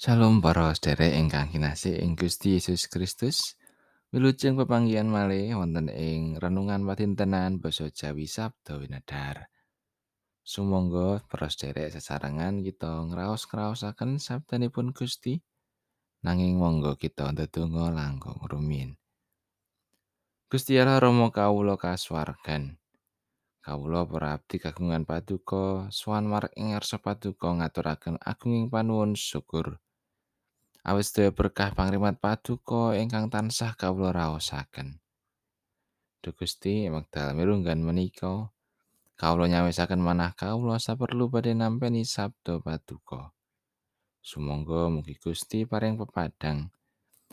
Shalom para sedherek ingkang kinasih ing Gusti Yesus Kristus. Wilujeng pepanggihan malih wonten ing renungan patintenan basa Jawi Sabda Winedhar. Sumangga para sedherek sesarengan kita ngraos-kraosaken sabdanipun Gusti. Nanging monggo kita ndedonga langkung rumiyin. Gusti Allah Rama kawula kasuwargan. Kawula para abdi kagungan paduka sowan marang ing ngarsa paduka ngaturaken agunging panuwun syukur. Awit sedaya berkah pangrimat paduka ingkang tansah kawula raosaken. Duh Gusti, wekdal mirunggan menika, kawula nyawisaken manah kawula saperlu badhe nampi sabda paduka. Sumangga mugi Gusti paring pepadang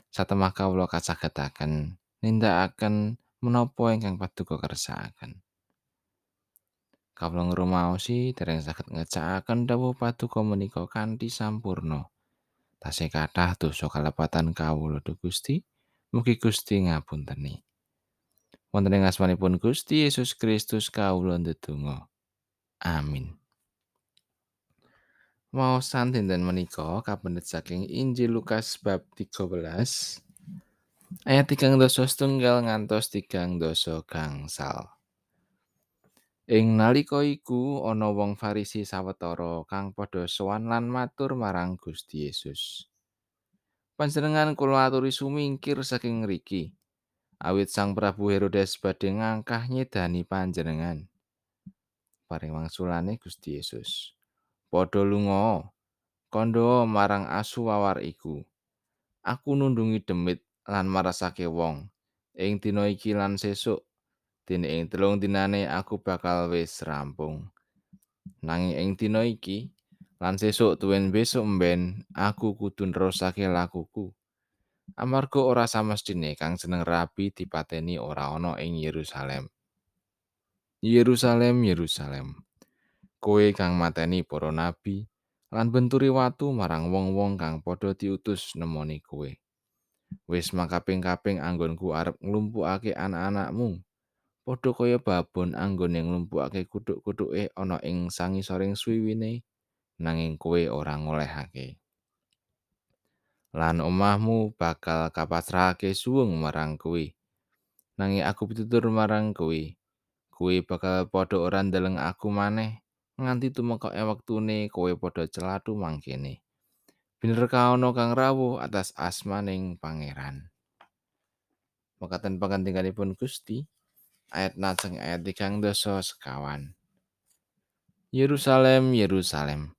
satemah kawula kasagetaken nindakaken menapa ingkang paduka kersakaken. Kawula ngrumaosi dereng saged ngecakaken dawuh paduka menika kanthi sampurna. Tasih kathah dosa kalepatan kawula Duh Gusti mugi Gusti ngapunteni. Wonten ing asmanipun Gusti Yesus Kristus kawula ndedonga. Amin. Waosan dinten menika kapendet saking Injil Lukas bab 13 ayat 3 dosa setunggal ngantos 3 dosa gangsal Ing nalika iku ana wong Farisi sawetara kang padha sowan lan matur marang Gusti Yesus. Panjenengan kula aturi sumingkir saking ngriki. Awit Sang Prabu Herodes badhe ngangkah nyedani panjenengan. Paring wangsulane Gusti Yesus. Padha lunga kandha marang asu wawar iku. Aku nundungi demit lan marasake wong ing dina iki lan sesuk dene ing telung dinane aku bakal wis rampung. Nanging ing dina iki lan sesuk tuwin besok mben aku kudu nerusake lakuku. Amarga ora samestine kang jeneng rabi dipateni ora ana ing Yerusalem. Yerusalem, Yerusalem. Kowe kang mateni para nabi lan benturi watu marang wong-wong kang padha diutus nemoni kowe. Wis makaping-kaping anggonku arep nglumpukake anak-anakmu. Padha kaya babon anggone nglumpukake kuthuk-kuthuke ana ing sangisoring swiwine nanging kowe ora ngolehake. Lan omahmu bakal kapasrahake suwung marang kowe. Nanging aku pitutur marang kowe. Kowe bakal padha ora ndeleng aku maneh nganti tumekoke wektune kowe padha celatu mangkene. Bener kaono kang rawuh atas asmaning pangeran. Mekaten pangandikanipun Gusti, ayat najeng ayat tigang dosa sekawan. Yerusalem, Yerusalem,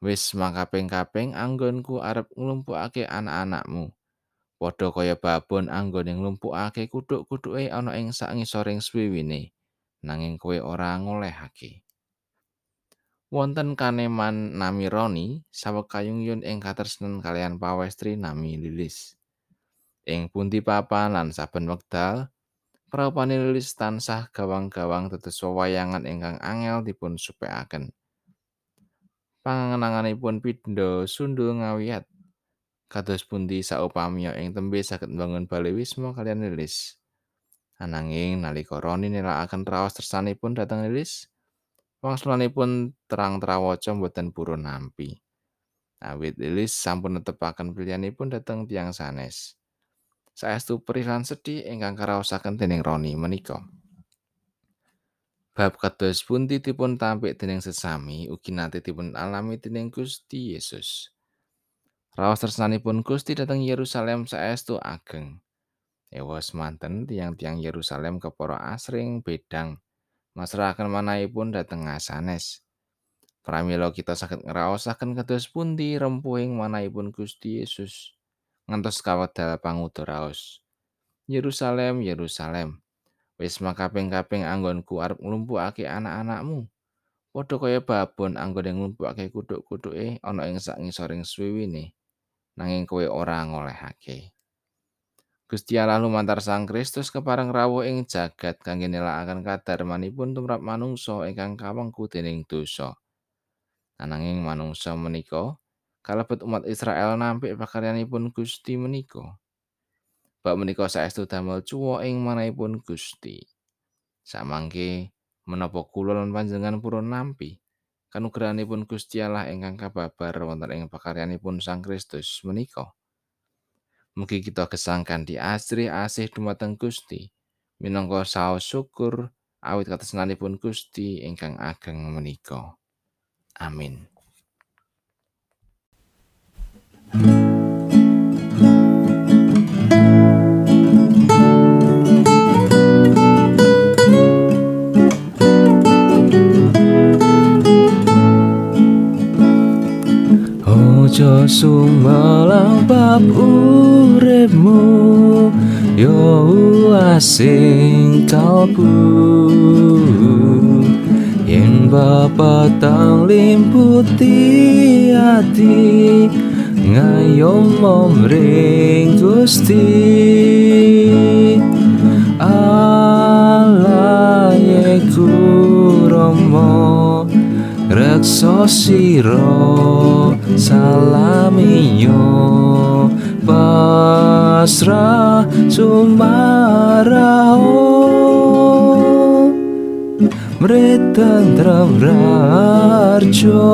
wis makaping-kaping anggonku arep nglumpukake anak-anakmu. Padha kaya babon anggone nglumpukake kuthuk-kuthuke ana ing sangisoring swiwine, nanging kowe ora ngolehake. Wonten kaneman nami Roni, sawekayung yun ing katresnan kalian pawestri nami Lilis. Ing pundi papan lan saben wekdal, Prapane lilis tansah gawang-gawang tetes wewayangan ingkang angel dipun supekaken. Pangenanganipun pindha sundul ngawiyat. Kados pundi saupamiya ing tembe saged mbangun bale wisma kalian lilis. Ananging nalika Roni nilakaken raos tersanipun dhateng lilis, wangsulanipun terang trawaca mboten purun nampi. Awit lilis sampun netepaken pilihanipun dhateng tiang sanes. Saestu perih lan sedih ingkang karaosaken dening Roni menika. Bab kados pundi dipun tampik dening sesami ugi nate dipun alami dening Gusti Yesus. Raos tersanipun Gusti dhateng Yerusalem saestu ageng. Ewas manten tiang-tiang Yerusalem kepara asring bedang masrahaken manahipun dhateng asanes. Pramila kita saged ngraosaken kados pundi rempuhing manahipun Gusti Yesus. Ngantos kawedal pangutur raos. Yerusalem, Yerusalem, wis makaping-kaping anggonku arep nglumpukake anak-anakmu. Padha kaya babon anggone nglumpukake kuthuk-kuthuke ana ing sak ngisoring swiwine, nanging kowe ora ngolehake. Gusti Allah lumantar Sang Kristus kepareng rawuh ing jagat kangge nelakaken kadarmanipun tumrap manungsa ingkang kawengku dening dosa. Ananging manungsa menika kalebet umat Israel nampik pakaryanipun Gusti menika. Bab menika saestu damel cuwa ing manahipun Gusti. Samangke menapa kula lan panjenengan purun nampi kanugrahanipun Gusti Allah ingkang kababar wonten ing pakaryanipun Sang Kristus menika. Mugi kita gesangkan di asri asih dumateng Gusti minangka saos syukur awit katresnanipun Gusti ingkang ageng menika. Amin. Ojo sumelang bab uripmu yo asing kalbu. Yen bapa tang limputi ati ngayom momring gusti. Allah yeku romo rekso siro salaminyo pasrah sumarao mritan trarjo